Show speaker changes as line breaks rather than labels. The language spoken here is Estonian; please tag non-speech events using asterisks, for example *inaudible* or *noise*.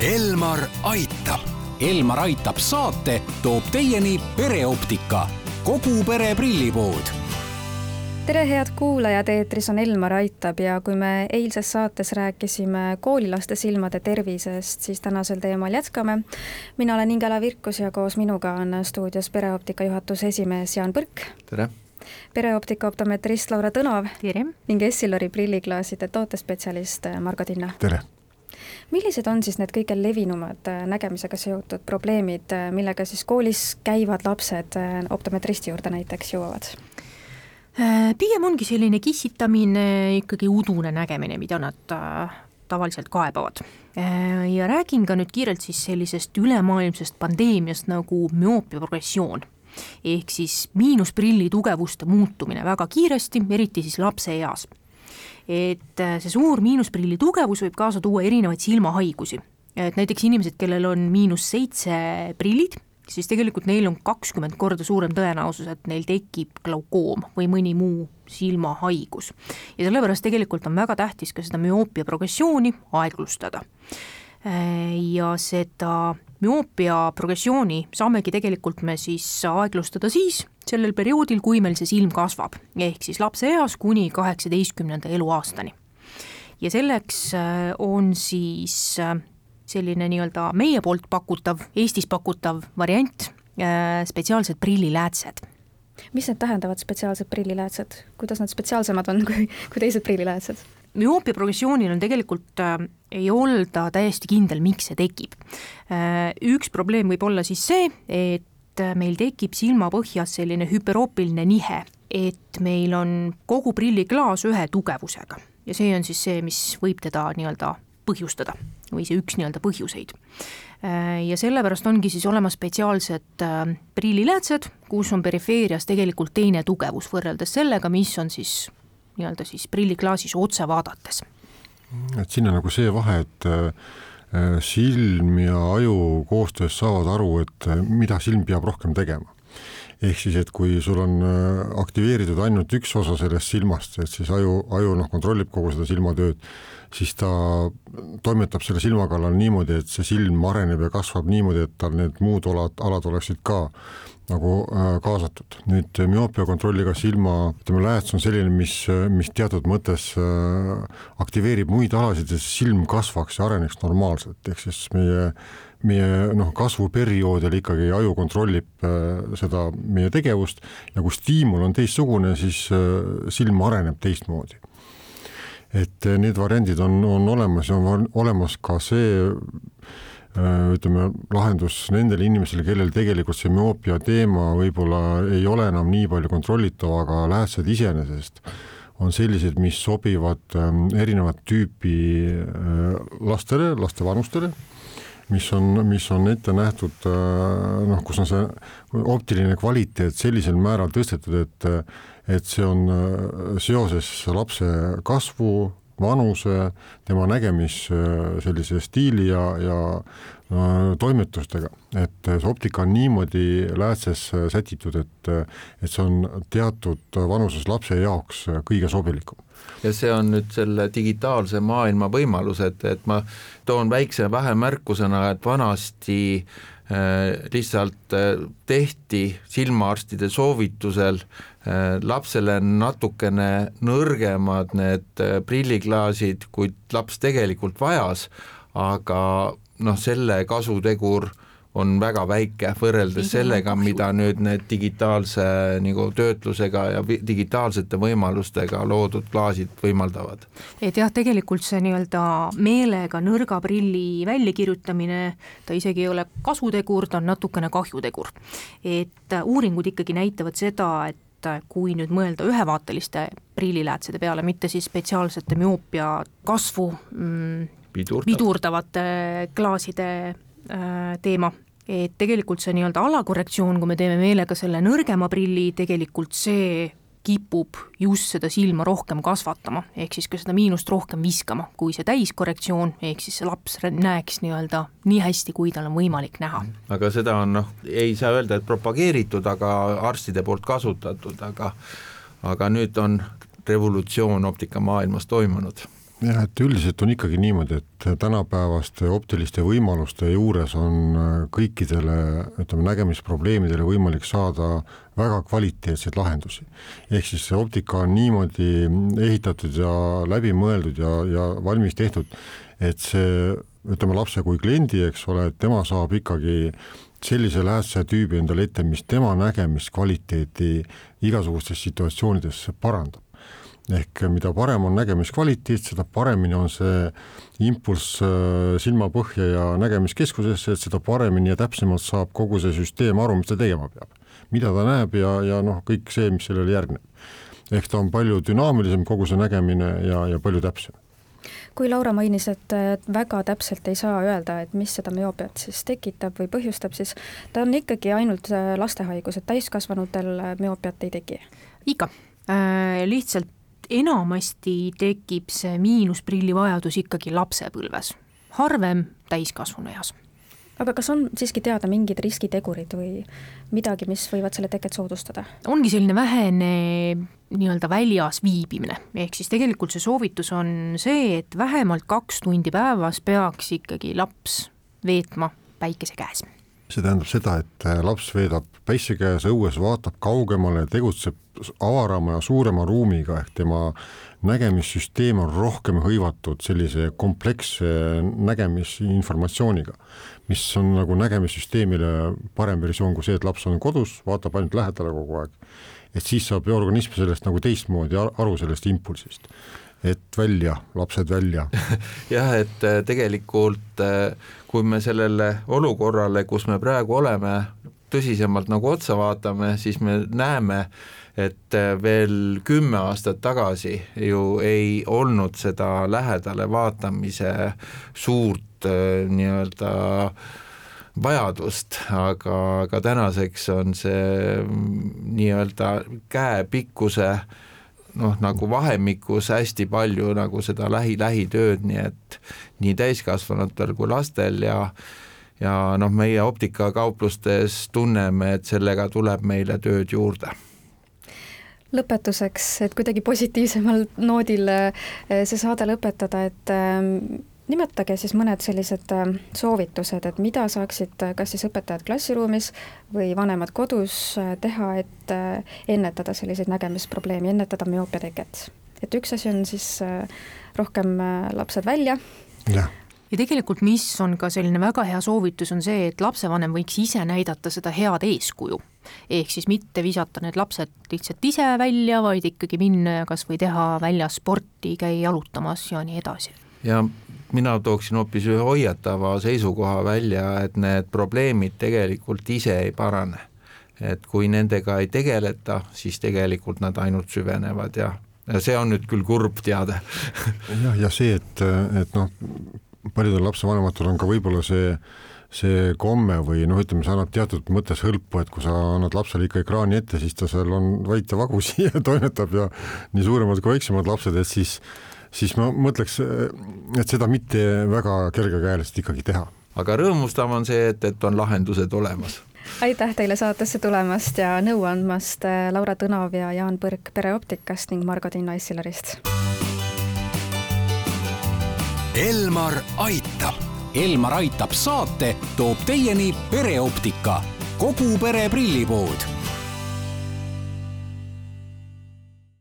Elmar aitab.
Elmar aitab saate toob teieni pereoptika, kogu pere prillipood
tere, head kuulajad, eetris on Elmar Aitab ja kui me eilses saates rääkisime koolilaste silmade tervisest, siis tänasel teemal jätkame. mina olen Ingela Virkus ja koos minuga on stuudios pereoptika juhatuse esimees Jaan Põrk.
tere!
pereoptika optometrist Laura Tõnov.
tere!
ning Essilori prilliklaaside tootespetsialist Margo Tinna.
tere!
Millised on siis need kõige levinumad äh, nägemisega seotud probleemid, äh, millega siis koolis käivad lapsed äh, optometristi juurde näiteks jõuavad?
pigem ongi selline kissitamine, ikkagi udune nägemine, mida nad tavaliselt kaebavad. ja räägin ka nüüd kiirelt siis sellisest ülemaailmsest pandeemiast nagu müoopia progressioon ehk siis miinusprilli tugevuste muutumine väga kiiresti, eriti siis lapseeas et äh, see suur miinusprilli tugevus võib kaasa tuua erinevaid silmahaigusi. et näiteks inimesed, kellel on miinus seitse prillid, siis tegelikult neil on kakskümmend korda suurem tõenäosus, et neil tekib glaukoom või mõni muu silmahaigus. ja sellepärast tegelikult on väga tähtis ka seda müoopia progressiooni aeglustada. Äh, ja seda müoopia progressiooni saamegi tegelikult me siis aeglustada siis, sellel perioodil, kui meil see silm kasvab, ehk siis lapseeas kuni kaheksateistkümnenda eluaastani. ja selleks äh, on siis äh, selline nii-öelda meie poolt pakutav, Eestis pakutav variant, äh, spetsiaalsed prilliläätsed
mis need tähendavad, spetsiaalsed prilliläätsed, kuidas nad spetsiaalsemad on kui, kui teised prilliläätsed?
müoopia progressioonil on tegelikult äh,, ei olda täiesti kindel, miks see tekib äh,. üks probleem võib olla siis see, et et äh, meil tekib silmapõhjas selline hüperoopiline nihe, et meil on kogu prilliklaas ühe tugevusega ja see on siis see, mis võib teda nii-öelda põhjustada või see üks nii-öelda põhjuseid. Äh, ja sellepärast ongi siis olemas spetsiaalsed äh, prilliläätsed, kus on perifeerias tegelikult teine tugevus võrreldes sellega, mis on siis nii-öelda siis prilliklaasis otse vaadates.
et siin on nagu see vahe, et silm ja aju koostöös saavad aru, et äh, mida silm peab rohkem tegema. ehk siis, et kui sul on äh, aktiveeritud ainult üks osa sellest silmast, et siis aju, aju noh, kontrollib kogu seda silmatööd, siis ta toimetab selle silma kallal niimoodi, et see silm areneb ja kasvab niimoodi, et tal need muud alad, alad oleksid ka nagu äh, kaasatud. nüüd äh, müoopia kontrolliga silma, ütleme, lääts on selline, mis, äh, mis teatud mõttes aktiveerib muid alasid, et silm kasvaks ja areneks normaalselt, ehk siis meie meie noh, kasvuperioodil ikkagi aju kontrollib seda meie tegevust ja kui stiimul on teistsugune, siis silm areneb teistmoodi. Et need variandid on, on olemas ja on olemas ka see Äh, ütleme, lahendus nendele inimestele, kellel tegelikult see müoopia teema võib-olla ei ole enam nii palju kontrollitav, aga läätsed iseenesest on sellised, mis sobivad ähm, erinevat tüüpi lastele, laste vanustele, mis on, mis on ette nähtud äh, noh, kus on see optiline kvaliteet sellisel määral tõstetud, et et see on seoses lapse kasvu, vanuse, tema nägemis sellise stiili ja, ja toimetustega, et see optika on niimoodi läätses sätitud, et, et see on teatud vanuses lapse jaoks kõige sobilikum.
ja see on nüüd selle digitaalse maailma võimalus, et, et ma toon väikse vahemärkusena, et vanasti äh, lihtsalt äh, tehti silmaarstide soovitusel äh, lapsele natukene nõrgemad need prilliklaasid, kui laps tegelikult vajas, aga noh, selle kasutegur on väga väike võrreldes sellega, mida nüüd need digitaalse nagu töötlusega ja digitaalsete võimalustega loodud klaasid võimaldavad.
et jah, tegelikult see nii-öelda meelega nõrga prilli väljakirjutamine, ta isegi ei ole kasutegur, ta on natukene kahjutegur. et uuringud ikkagi näitavad seda, et kui nüüd mõelda ühevaateliste prilliläätsede peale, mitte siis spetsiaalsete müoopia kasvu mm,
Pidurdav.
pidurdavate klaaside äh, teema, et tegelikult see nii-öelda alakorrektsioon, kui me teeme meelega selle nõrgema prilli, tegelikult see kipub just seda silma rohkem kasvatama, ehk siis ka seda miinust rohkem viskama, kui see täiskorrektsioon, ehk siis see laps näeks nii-öelda nii hästi, kui tal on võimalik näha.
aga seda on noh, ei saa öelda, et propageeritud, aga arstide poolt kasutatud, aga aga nüüd on revolutsioon optikamaailmas toimunud
jah, et üldiselt on ikkagi niimoodi, et tänapäevaste optiliste võimaluste juures on äh, kõikidele, ütleme, nägemisprobleemidele võimalik saada väga kvaliteetseid lahendusi. ehk siis see optika on niimoodi ehitatud ja läbimõeldud ja, ja valmis tehtud, et see, ütleme, lapse kui kliendi, eks ole, et tema saab ikkagi sellise läätse tüübi endale ette, mis tema nägemiskvaliteeti igasugustes situatsioonides parandab ehk mida parem on nägemiskvaliteet, seda paremini on see impulss äh, silmapõhja ja nägemiskeskusesse, et seda paremini ja täpsemalt saab kogu see süsteem aru, mis ta tegema peab. mida ta näeb ja, ja noh, kõik see, mis sellele järgneb. ehk ta on palju dünaamilisem, kogu see nägemine ja, ja palju täpsem
kui Laura mainis, et väga täpselt ei saa öelda, et mis seda müoopiat siis tekitab või põhjustab, siis ta on ikkagi ainult äh, lastehaigus, et täiskasvanutel müoopiat ei teki?
ikka äh,, lihtsalt enamasti tekib see miinusprilli vajadus ikkagi lapsepõlves, harvem täiskasvanu eas.
Aga kas on siiski teada mingid riskitegurid või midagi, mis võivad selle teket soodustada?
ongi selline vähene nii-öelda väljas viibimine, ehk siis tegelikult see soovitus on see, et vähemalt kaks tundi päevas peaks ikkagi laps veetma päikese käes
see tähendab seda, et äh, laps veedab päisse käes õues, vaatab kaugemale, tegutseb avarama ja suurema ruumiga, ehk tema nägemissüsteem on rohkem hõivatud sellise kompleksse nägemisinformatsiooniga, mis on nagu nägemissüsteemile parem versioon kui see, et laps on kodus, vaatab ainult lähedale kogu aeg. et siis saab organism sellest nagu teistmoodi aru, sellest impulsist et välja, lapsed välja. *laughs*
Jah, et äh, tegelikult äh, kui me sellele olukorrale, kus me praegu oleme, tõsisemalt nagu otsa vaatame, siis me näeme, et äh, veel kümme aastat tagasi ju ei olnud seda lähedale vaatamise suurt nii-öelda vajadust, aga, aga tänaseks on see mm, nii-öelda käepikkuse äh, noh, nagu vahemikus hästi palju nagu seda lähi, lähitööd, nii et nii täiskasvanutel kui lastel ja ja noh, meie optikakauplustes tunneme, et sellega tuleb meile tööd juurde.
Lõpetuseks, et kuidagi positiivsemal noodil eh, see saade lõpetada, et eh, nimetage siis mõned sellised äh, soovitused, et mida saaksid äh, kas siis õpetajad klassiruumis või vanemad kodus äh, teha, et ennetada selliseid nägemisprobleeme, ennetada müoopia teket. et üks asi on siis rohkem lapsed välja.
ja tegelikult, mis on ka selline väga hea soovitus, on see, et lapsevanem võiks ise näidata seda head eeskuju. ehk siis mitte visata need lapsed lihtsalt ise välja, vaid ikkagi minna ja kas või teha väljas sporti, käia jalutamas ja nii edasi
ja mina tooksin hoopis ühe hoiatava seisukoha välja, et need probleemid tegelikult ise ei parane. et kui nendega ei tegeleta, siis tegelikult nad ainult süvenevad ja, ja see on nüüd küll kurb teade *laughs*
jah, ja see, et, et noh, paljudel lapsevanematel on ka võib-olla see see komme või noh, ütleme, see annab teatud mõttes hõlpu, et kui sa annad lapsele ikka ekraani ette, siis ta seal on vait ja vagusi *laughs* ja toimetab ja nii suuremad kui väiksemad lapsed, et siis siis ma mõtleks, et seda mitte väga kergekäeliselt ikkagi teha.
aga rõõmustav on see, et, et on lahendused olemas
aitäh teile saatesse tulemast ja nõu andmast, äh, Laura Tõnav ja Jaan Põrk Pereoptikast ning Margo Tinno Issilarist.
Elmar aitab. Elmar aitab saate toob teieni pereoptika, kogu pere prillipood